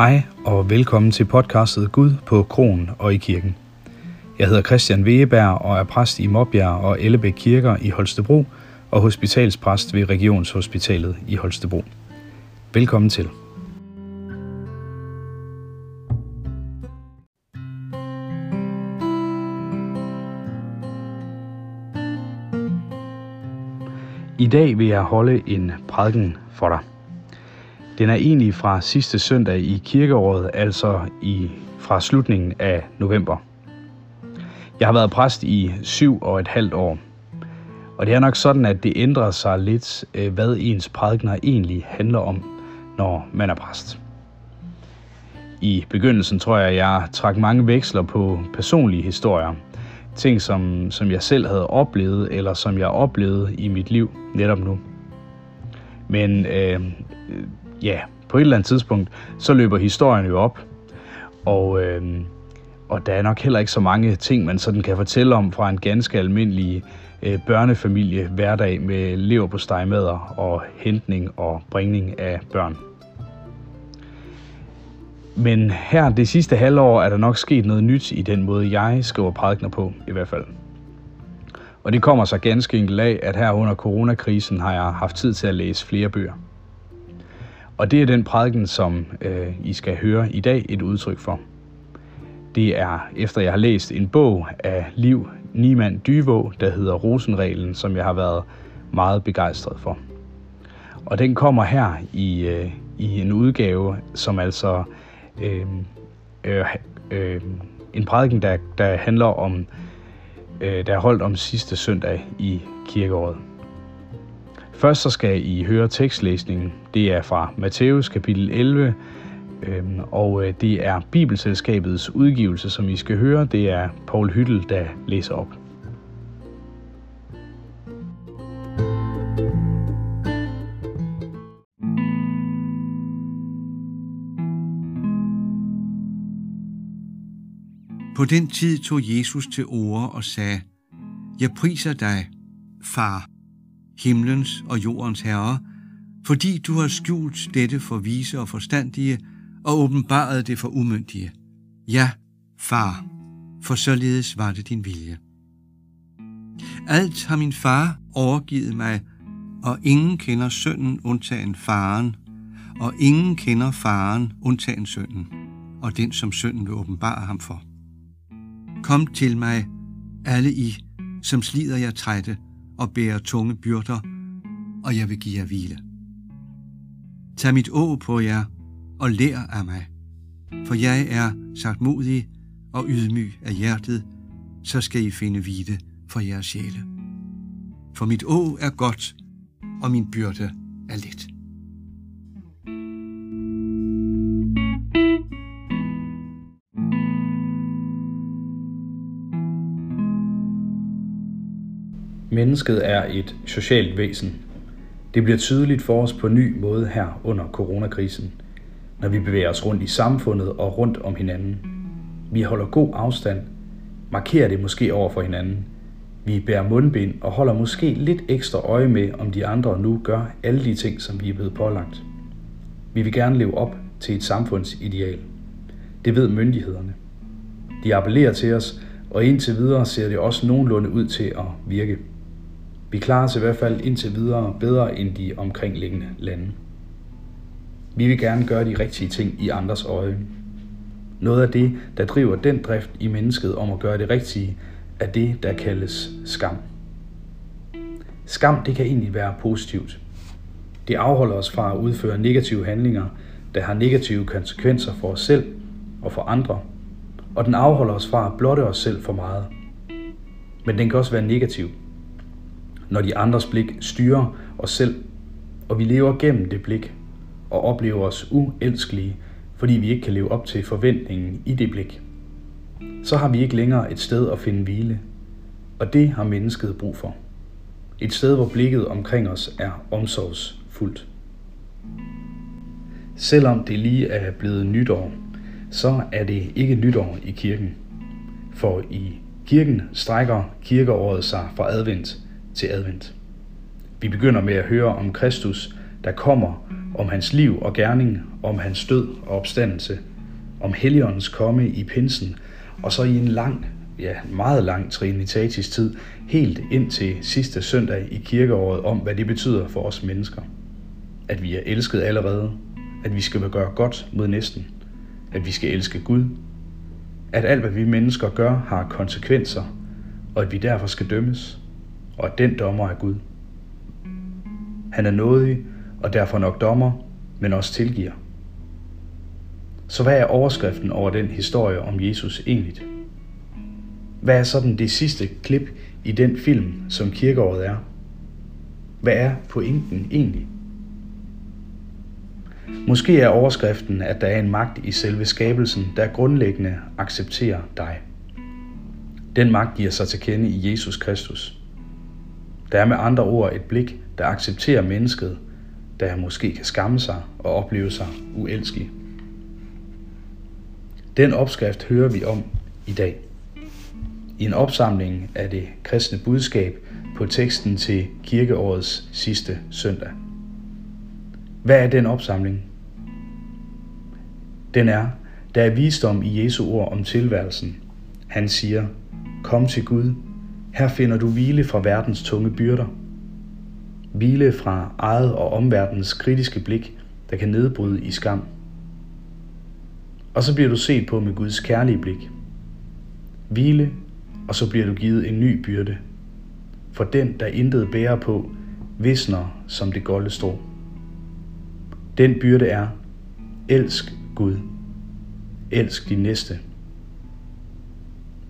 Hej og velkommen til podcastet Gud på Kronen og i kirken. Jeg hedder Christian Wegeberg og er præst i Mobjær og Ellebæk Kirker i Holstebro og hospitalspræst ved Regionshospitalet i Holstebro. Velkommen til. I dag vil jeg holde en prædiken for dig. Den er egentlig fra sidste søndag i kirkeåret, altså i, fra slutningen af november. Jeg har været præst i syv og et halvt år. Og det er nok sådan, at det ændrer sig lidt, øh, hvad ens prædikner egentlig handler om, når man er præst. I begyndelsen tror jeg, at jeg trak mange veksler på personlige historier. Ting, som, som jeg selv havde oplevet, eller som jeg oplevede i mit liv netop nu. Men øh, ja, på et eller andet tidspunkt, så løber historien jo op. Og, øh, og der er nok heller ikke så mange ting, man sådan kan fortælle om fra en ganske almindelig øh, børnefamilie hverdag med lever på stegmader og hentning og bringning af børn. Men her det sidste halvår er der nok sket noget nyt i den måde, jeg skriver prædikner på, i hvert fald. Og det kommer så ganske enkelt af, at her under coronakrisen har jeg haft tid til at læse flere bøger. Og det er den prædiken, som øh, I skal høre i dag et udtryk for. Det er efter jeg har læst en bog af Liv Niemann Dyvå, der hedder Rosenreglen, som jeg har været meget begejstret for. Og den kommer her i, øh, i en udgave, som altså øh, øh, øh, en prædiken, der, der handler om, øh, der er holdt om sidste søndag i kirkeåret. Først så skal I høre tekstlæsningen. Det er fra Matthæus kapitel 11, øhm, og øh, det er Bibelselskabets udgivelse, som I skal høre. Det er Paul Hyttel, der læser op. På den tid tog Jesus til ord og sagde, Jeg priser dig, far, himlens og jordens herre, fordi du har skjult dette for vise og forstandige og åbenbaret det for umyndige. Ja, far, for således var det din vilje. Alt har min far overgivet mig, og ingen kender sønnen undtagen faren, og ingen kender faren undtagen sønnen, og den som sønnen vil åbenbare ham for. Kom til mig, alle I, som slider jer trætte og bære tunge byrder, og jeg vil give jer hvile. Tag mit å på jer og lær af mig, for jeg er sagt modig og ydmyg af hjertet, så skal I finde hvile for jeres sjæle. For mit å er godt, og min byrde er let. Mennesket er et socialt væsen. Det bliver tydeligt for os på ny måde her under coronakrisen, når vi bevæger os rundt i samfundet og rundt om hinanden. Vi holder god afstand, markerer det måske over for hinanden. Vi bærer mundbind og holder måske lidt ekstra øje med, om de andre nu gør alle de ting, som vi er blevet pålagt. Vi vil gerne leve op til et samfundsideal. Det ved myndighederne. De appellerer til os, og indtil videre ser det også nogenlunde ud til at virke. Vi klarer os i hvert fald indtil videre bedre end de omkringliggende lande. Vi vil gerne gøre de rigtige ting i andres øje. Noget af det, der driver den drift i mennesket om at gøre det rigtige, er det, der kaldes skam. Skam det kan egentlig være positivt. Det afholder os fra at udføre negative handlinger, der har negative konsekvenser for os selv og for andre, og den afholder os fra at blotte os selv for meget. Men den kan også være negativ når de andres blik styrer os selv, og vi lever gennem det blik og oplever os uelskelige, fordi vi ikke kan leve op til forventningen i det blik. Så har vi ikke længere et sted at finde hvile, og det har mennesket brug for. Et sted, hvor blikket omkring os er omsorgsfuldt. Selvom det lige er blevet nytår, så er det ikke nytår i kirken. For i kirken strækker kirkeåret sig fra advent til advent. Vi begynder med at høre om Kristus, der kommer om hans liv og gerning, om hans død og opstandelse, om Helligåndens komme i pinsen, og så i en lang, ja, meget lang trinitatis tid, helt ind til sidste søndag i kirkeåret, om hvad det betyder for os mennesker. At vi er elsket allerede, at vi skal gøre godt mod næsten, at vi skal elske Gud, at alt hvad vi mennesker gør har konsekvenser, og at vi derfor skal dømmes, og at den dommer er Gud. Han er nådig og derfor nok dommer, men også tilgiver. Så hvad er overskriften over den historie om Jesus egentlig? Hvad er sådan det sidste klip i den film, som kirkeåret er? Hvad er pointen egentlig? Måske er overskriften, at der er en magt i selve skabelsen, der grundlæggende accepterer dig. Den magt giver sig til kende i Jesus Kristus. Der er med andre ord et blik, der accepterer mennesket, der måske kan skamme sig og opleve sig uelskig. Den opskrift hører vi om i dag. I en opsamling af det kristne budskab på teksten til kirkeårets sidste søndag. Hvad er den opsamling? Den er, der er visdom i Jesu ord om tilværelsen. Han siger, kom til Gud, her finder du hvile fra verdens tunge byrder. Hvile fra eget og omverdens kritiske blik, der kan nedbryde i skam. Og så bliver du set på med Guds kærlige blik. Hvile, og så bliver du givet en ny byrde. For den, der intet bærer på, visner som det golde strå. Den byrde er, elsk Gud. Elsk din næste.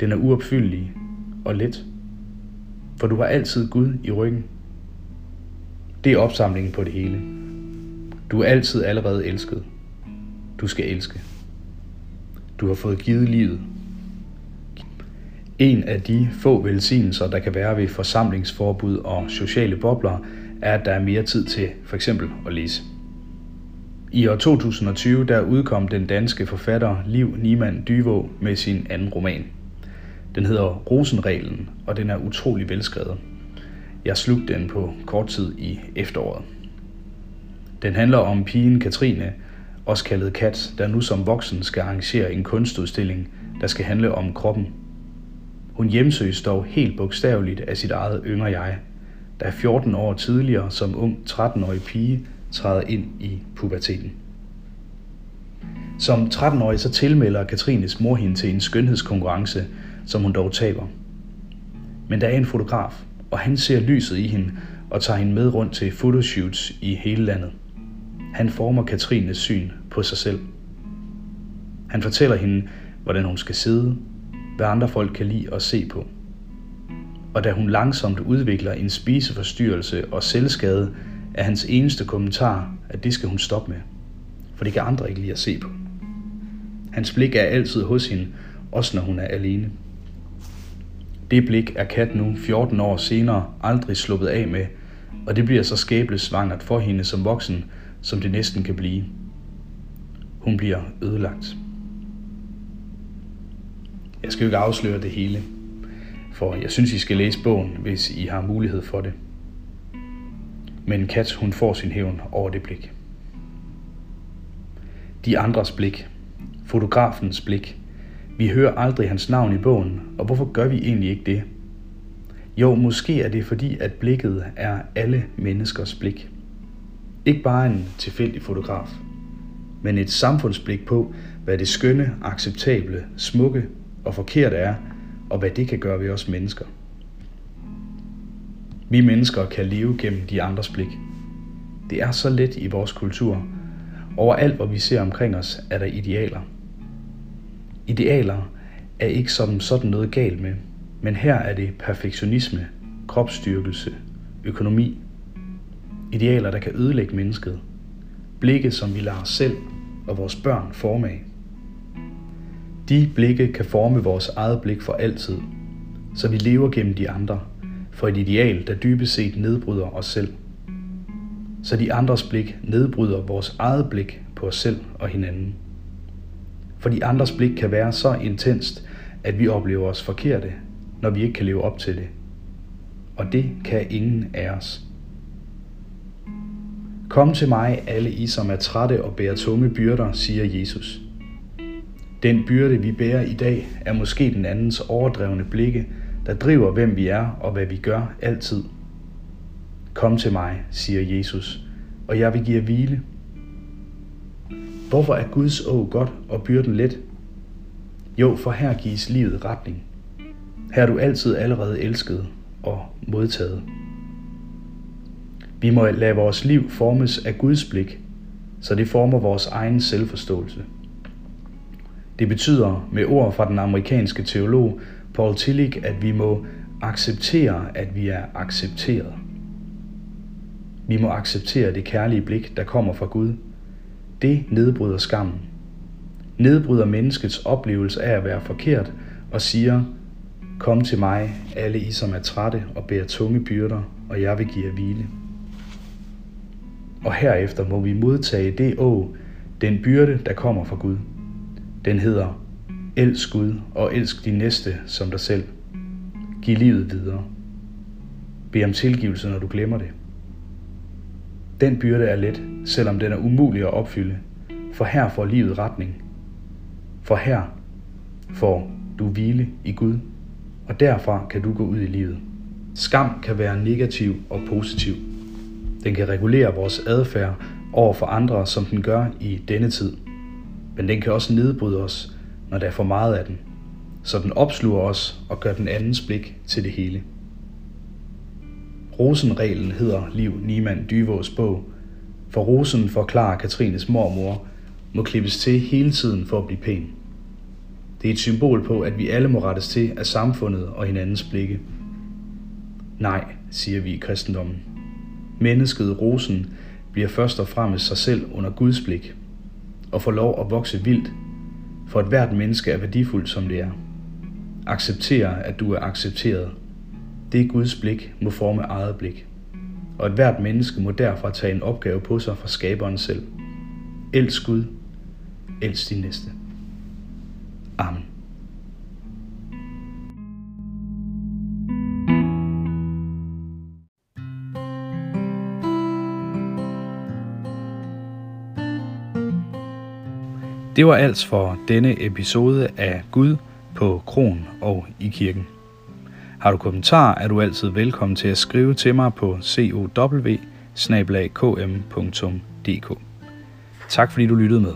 Den er uopfyldelig og let, for du har altid Gud i ryggen. Det er opsamlingen på det hele. Du er altid allerede elsket. Du skal elske. Du har fået givet livet. En af de få velsignelser, der kan være ved forsamlingsforbud og sociale bobler, er, at der er mere tid til for eksempel at læse. I år 2020 der udkom den danske forfatter Liv Niemann Dyvå med sin anden roman. Den hedder Rosenreglen, og den er utrolig velskrevet. Jeg slugte den på kort tid i efteråret. Den handler om pigen Katrine, også kaldet Kat, der nu som voksen skal arrangere en kunstudstilling, der skal handle om kroppen. Hun hjemsøges dog helt bogstaveligt af sit eget yngre jeg, der 14 år tidligere som ung 13-årig pige træder ind i puberteten. Som 13-årig så tilmelder Katrines mor hende til en skønhedskonkurrence, som hun dog taber. Men der er en fotograf, og han ser lyset i hende og tager hende med rundt til fotoshoots i hele landet. Han former Katrines syn på sig selv. Han fortæller hende, hvordan hun skal sidde, hvad andre folk kan lide at se på. Og da hun langsomt udvikler en spiseforstyrrelse og selvskade, er hans eneste kommentar, at det skal hun stoppe med. For det kan andre ikke lide at se på. Hans blik er altid hos hende, også når hun er alene. Det blik er Kat nu 14 år senere aldrig sluppet af med, og det bliver så skæbnesvangert for hende som voksen, som det næsten kan blive. Hun bliver ødelagt. Jeg skal jo ikke afsløre det hele, for jeg synes, I skal læse bogen, hvis I har mulighed for det. Men Kat, hun får sin hævn over det blik. De andres blik, fotografens blik, vi hører aldrig hans navn i bogen, og hvorfor gør vi egentlig ikke det? Jo, måske er det fordi, at blikket er alle menneskers blik. Ikke bare en tilfældig fotograf, men et samfundsblik på, hvad det skønne, acceptable, smukke og forkerte er, og hvad det kan gøre ved os mennesker. Vi mennesker kan leve gennem de andres blik. Det er så let i vores kultur. Overalt, hvor vi ser omkring os, er der idealer – Idealer er ikke som sådan noget galt med, men her er det perfektionisme, kropsstyrkelse, økonomi. Idealer, der kan ødelægge mennesket. Blikke, som vi lader os selv og vores børn forme af. De blikke kan forme vores eget blik for altid, så vi lever gennem de andre, for et ideal, der dybest set nedbryder os selv. Så de andres blik nedbryder vores eget blik på os selv og hinanden fordi andres blik kan være så intenst, at vi oplever os forkerte, når vi ikke kan leve op til det. Og det kan ingen af os. Kom til mig, alle I, som er trætte og bærer tunge byrder, siger Jesus. Den byrde, vi bærer i dag, er måske den andens overdrevne blikke, der driver, hvem vi er og hvad vi gør altid. Kom til mig, siger Jesus, og jeg vil give jer hvile. Hvorfor er Guds å godt og byrden let? Jo, for her gives livet retning. Her er du altid allerede elsket og modtaget. Vi må lade vores liv formes af Guds blik, så det former vores egen selvforståelse. Det betyder med ord fra den amerikanske teolog Paul Tillich, at vi må acceptere, at vi er accepteret. Vi må acceptere det kærlige blik, der kommer fra Gud. Det nedbryder skammen. Nedbryder menneskets oplevelse af at være forkert og siger, Kom til mig, alle I som er trætte og bærer tunge byrder, og jeg vil give jer hvile. Og herefter må vi modtage det å, den byrde, der kommer fra Gud. Den hedder, elsk Gud og elsk din næste som dig selv. Giv livet videre. Bed om tilgivelse, når du glemmer det. Den byrde er let, selvom den er umulig at opfylde, for her får livet retning. For her får du hvile i Gud, og derfra kan du gå ud i livet. Skam kan være negativ og positiv. Den kan regulere vores adfærd over for andre, som den gør i denne tid. Men den kan også nedbryde os, når der er for meget af den, så den opsluger os og gør den andens blik til det hele. Rosenreglen hedder Liv Niemann Dyvås bog, for rosen forklarer Katrines mormor, må klippes til hele tiden for at blive pæn. Det er et symbol på, at vi alle må rettes til af samfundet og hinandens blikke. Nej, siger vi i kristendommen. Mennesket, rosen, bliver først og fremmest sig selv under Guds blik og får lov at vokse vildt, for at hvert menneske er værdifuldt som det er. Accepter, at du er accepteret. Det Guds blik må forme eget blik. Og et hvert menneske må derfra tage en opgave på sig fra skaberen selv. Elsk Gud. Elsk din næste. Amen. Det var alt for denne episode af Gud på Kron og i kirken. Har du kommentarer, er du altid velkommen til at skrive til mig på cow Tak fordi du lyttede med.